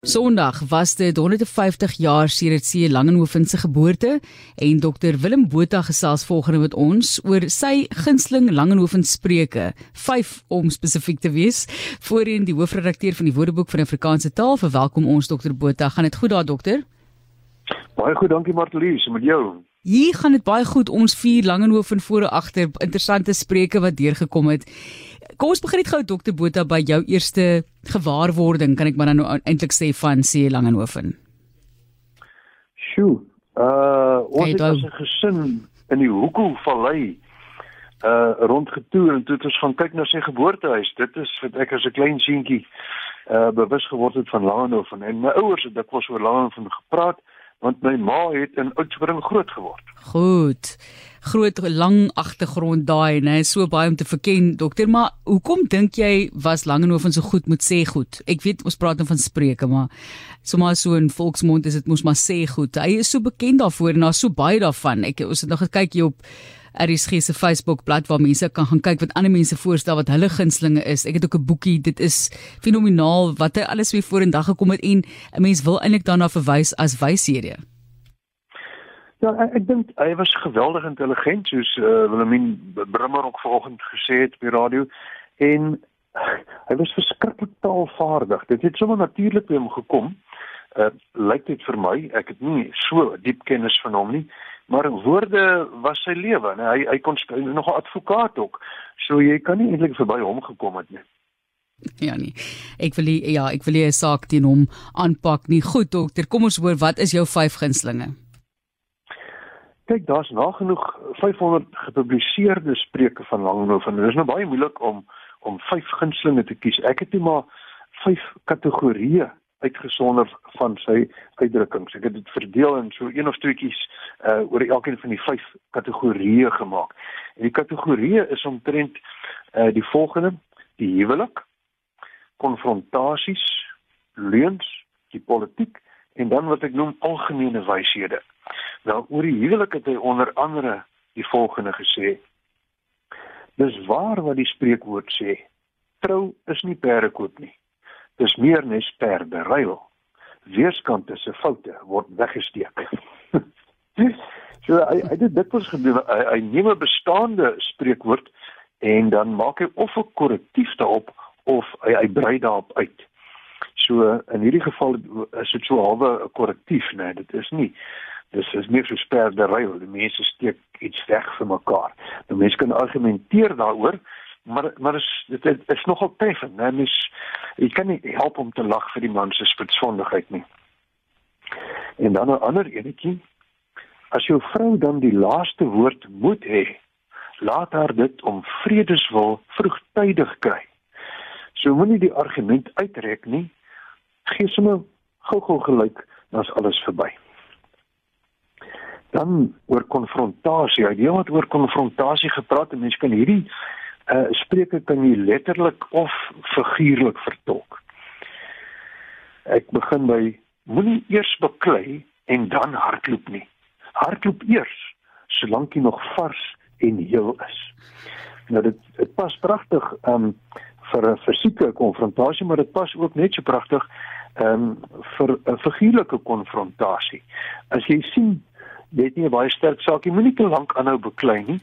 Sondag was dit 150 jaar sedert sy Langehoven se geboorte en Dr Willem Botha gesels volgende met ons oor sy gunsteling Langehoven spreuke, 5 om spesifiek te wees. Voorheen die hoofredakteur van die Woordeboek van Afrikaanse taal, verwelkom ons Dr Botha. Gaan dit goed daar dokter? Baie goed, dankie Martelies, met jou. Hier gaan dit baie goed. Ons vier Langehoven voor en agter interessante spreuke wat deurgekom het. Kom ons begin net gou dokter Botha by jou eerste gewaarwording, kan ek maar nou eintlik sê van C Langenhoven. Sjoe. Uh ons het as 'n gesin in die Hoekoe Vallei uh rondgetoer en toe het ons gaan kyk na sy geboortehuis. Dit is wat ek as 'n klein seentjie uh bewus geword het van Langenhoven en my ouers het dikwels oor Langenhoven gepraat want my ma het in Oudtshoorn groot geword. Goed. Groot lang agtergrond daai, né? So baie om te verken, dokter, maar hoekom dink jy was Langehoven so goed moet sê goed? Ek weet ons praat nou van spreuke, maar sommer so in volksmond is dit mos maar sê goed. Hy is so bekend daarvoor en daar's so baie daarvan. Ek ons het nog gekyk hier op RSG se Facebook bladsy waar mense kan gaan kyk wat ander mense voorstel wat hulle gunstlinge is. Ek het ook 'n boekie. Dit is fenomenaal wat hy alles weer vorendag gekom het en 'n mens wil eintlik daarna verwys as wyshede. Ja, ek, dink hy was geweldig intelligent soos uh, Willemien Brimmer ook vanoggend gesê het op die radio en hy was verskriklik taalvaardig. Dit het sommer natuurlik by hom gekom. Uh lyk dit vir my, ek het nie so diep kennis van hom nie, maar woorde was sy lewe en hy hy kon nog 'n advokaat ook. So jy kan nie eintlik verby hom gekom het nie. Ja nee. Ek wil nie, ja, ek wil nie 'n saak teen hom aanpak nie. Goed dokter, kom ons hoor wat is jou vyf gunstlinge? Kyk, daar's nagenoeg 500 gepubliseerde spreuke van Langehoven. Dit is nou baie moeilik om om vyf gunstlinge te kies. Ek het net maar vyf kategorieë uitgesonder van sy uitdrukkings. Ek het dit verdeel in so een of tweeetjies uh oor elkeen van die vyf kategorieë gemaak. En die kategorieë is omtrent uh die volgende: die huwelik, konfrontasies, leuns, die politiek en dan wat ek noem algemene wyshede. Nou oor die huwelik het hy onder andere die volgende gesê: Dis waar wat die spreekwoord sê: Trou is nie perdekoop nie dis meer nes perde ruil. Weerskante se foute word weggesteek. so hy hy dit dit was gebeur hy, hy neem 'n bestaande spreekwoord en dan maak hy of 'n korrektief daarop of hy hy brei daarop uit. So in hierdie geval is dit so halwe 'n korrektief, nee, dit is nie dis is meer so perde ruil. Die mense steek iets weg vir mekaar. Die mense kan argumenteer daaroor maar maar is dit is, is nogal treffend né mens jy kan nie help om te lag vir die man se spitsvondigheid nie. En dan 'n ander enetjie. As jou vrou dan die laaste woord moet hê laat haar dit om vredeswil vroegtydig kry. So moenie die argument uitrek nie. Gee sommer gou-gou gelyk dan is alles verby. Dan oor konfrontasie. Hy het oor konfrontasie gepraat en mense kan hierdie uh, spreuke kan jy letterlik of figuurlik vertolk. Ek begin by moenie eers beklei en dan hardloop nie. Hardloop eers solank jy nog vars en heel is. Nou dit dit pas pragtig um vir 'n fisieke konfrontasie, maar dit pas ook net so pragtig um vir 'n figuurlike konfrontasie. As jy sien jy het nie 'n baie sterk saak, jy moenie te lank aanhou beklei nie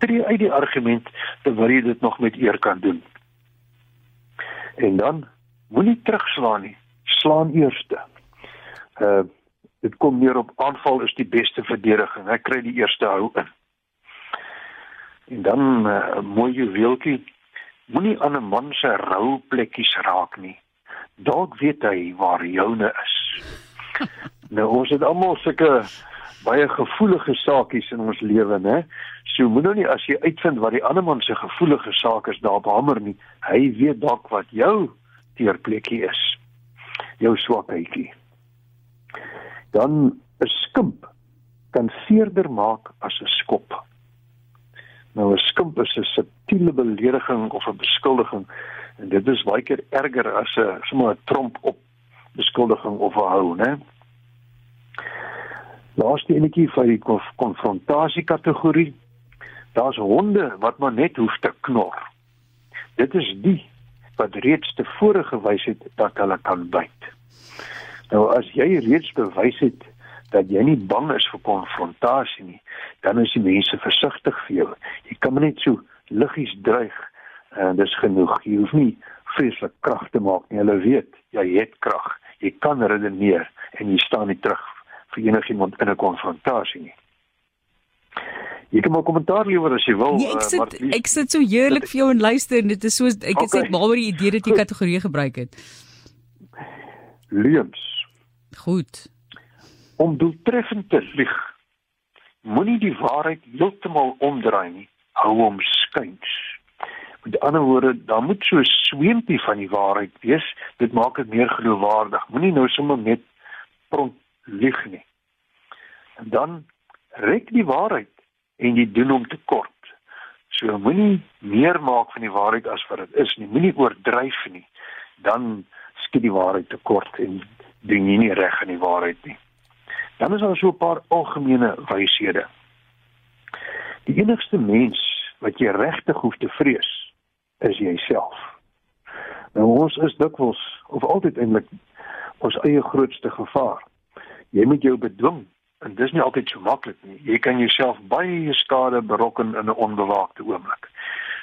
tree uit die argument terwyl jy dit nog met eer kan doen. En dan moenie terugslaan nie, slaan eerste. Uh dit kom neer op aanval is die beste verdediging. Ek kry die eerste hou in. En dan 'n uh, mooi juweeltjie, moenie aan 'n man se rou plekkies raak nie. Dalk weet hy waar joune is. nou ons het almal sulke baie gevoelige saakies in ons lewe, né? So moet nou nie as jy uitvind wat die ander man se gevoelige saak is daarop hamer nie. Hy weet dalk wat jou teerplekkie is. Jou swakheidjie. Dan 'n skimp kan seerder maak as 'n skop. Nou 'n skimp is 'n subtiele belediging of 'n beskuldiging en dit is baie keer erger as 'n sommer 'n tromp op beskuldiging of 'n hou, né? Laaste enetjie van die konfrontasie kategorie. Daar's honde wat maar net hoef te knor. Dit is die wat reeds tevore gewys het dat hulle kan byt. Nou as jy reeds bewys het dat jy nie bang is vir konfrontasie nie, dan is die mense versigtig vir jou. Jy kan net so liggies dreig en dis genoeg. Jy hoef nie vreeslik krag te maak nie. Hulle weet jy het krag. Jy kan redeneer en jy staan nie terug vir enigiemand in 'n konfrontasie nie. Jy kan maar kommentaar lewer as jy wil. Nee, ek sit uh, ek sit so heerlik vir jou en luister en dit is so ek het okay. net maar oor die idee dat jy kategorie gebruik het. Leuns. Goed. Om doeltreffend te lieg. Moenie die waarheid heeltemal omdraai nie. Hou hom skuins. Met ander woorde, daar moet so 'n sweempie van die waarheid wees. Dit maak dit meer geloofwaardig. Moenie nou sommer net pront lieg nie. En dan rek die waarheid en jy doen hom tekort. So moenie meer maak van die waarheid as wat dit is nie. Moenie oordryf nie. Dan skiet die waarheid tekort en doen jy nie reg in die waarheid nie. Dan is daar so 'n paar algemene wyshede. Die enigste mens wat jy regtig hoef te vrees, is jouself. Nou ons is dikwels of altyd eintlik ons eie grootste gevaar. Jy moet jou bedwing En dis nie altyd so maklik nie. Jy kan jouself baie skade berokken in 'n onbewaakte oomblik.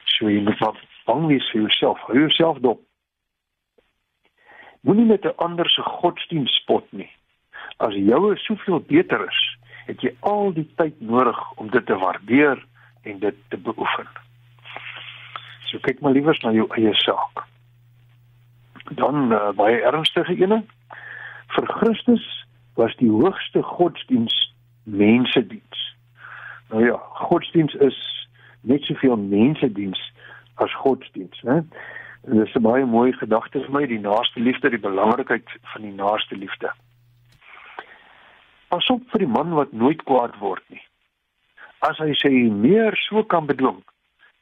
So jy moet maar bang wees vir jouself. Hou jouself dop. Moenie met 'n ander se godsdienst spot nie. As joue soveel beter is, het jy al die tyd nodig om dit te waardeer en dit te beoefen. So kyk maar liewers na jou eie saak. Dan uh, baie ernstige ene. Vir Christus was die hoogste godsdiens mensediens. Nou ja, godsdiens is net soveel mensediens as godsdiens, né? Dit is 'n baie mooi gedagte vir my, die naaste liefde, die belangrikheid van die naaste liefde. Pas op vir die man wat nooit kwaad word nie. As hy sê meer so kan bedwing,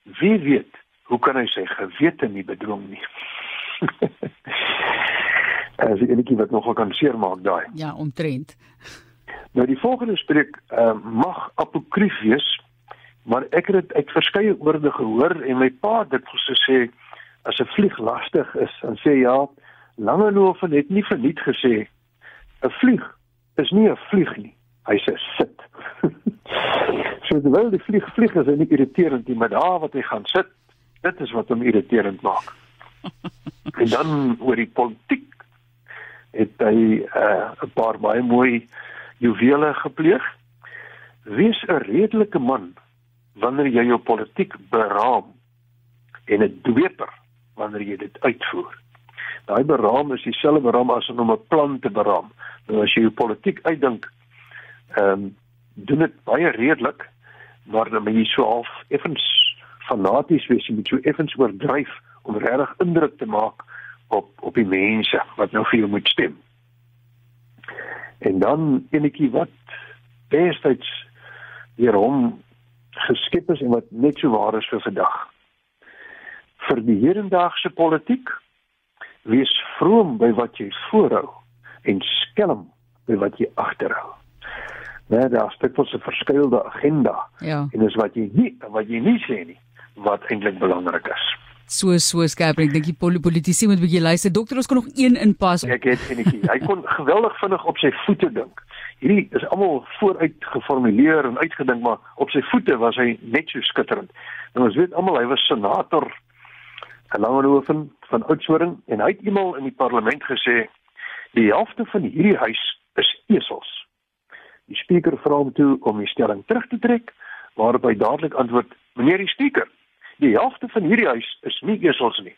wie weet, hoe kan hy sy gewete nie bedwing nie? as die enetjie wat nogal kan seermaak daai. Ja, omtrent. Nou die volgende spreek uh, mag apokrief wees, maar ek het dit uit verskeie oorde gehoor en my pa het dit gesê as 'n vlieg lastig is, dan sê ja, Langehoven het nie verniet gesê 'n vlieg is nie 'n vlieg nie. Hy sê sit. so terwyl die vlieg vlieg is hy nie irriterend nie, maar daar wat hy gaan sit, dit is wat hom irriterend maak. en dan oor die politiek het hy 'n uh, paar baie mooi juwele gepleeg. Wees 'n redelike man wanneer jy jou politiek beraam en 'n dweper wanneer jy dit uitvoer. Daai beraam is dieselfde beraam as om 'n plan te beraam. Nou as jy jou politiek uitdink, ehm um, doen dit baie redelik, maar dan moet jy so half effens fanaties wees, jy moet so effens oordryf om regtig indruk te maak op op die mense wat nou vir jou moet stem. En dan enetjie wat destyds deur hom geskep is en wat net so waar is vir vandag. Vir die hedendaagse politiek wees vroom by wat jy voorhou en skelm by wat jy agterhou. Nou daar steek ons 'n verskeidelde agenda. Ja. En dis wat jy nie wat jy nie sê nie wat eintlik belangrik is so so skerp. Ek dink die politici moet 'n bietjie luister. Dokter ons kan nog een inpas. Ek het enetjie. Hy kon geweldig vinnig op sy voete dink. Hierdie is almal vooruit geformuleer en uitgedink maar op sy voete was hy net so skitterend. En ons weet almal hy was senator in Langehoven van Oudtshoorn en hy het eendag in die parlement gesê die helfte van hierdie huis is esels. Die spreker vra hom toe om die stelling terug te trek waarop hy dadelik antwoord meneer die spreker Die helfte van hierdie huis is nie esels nie.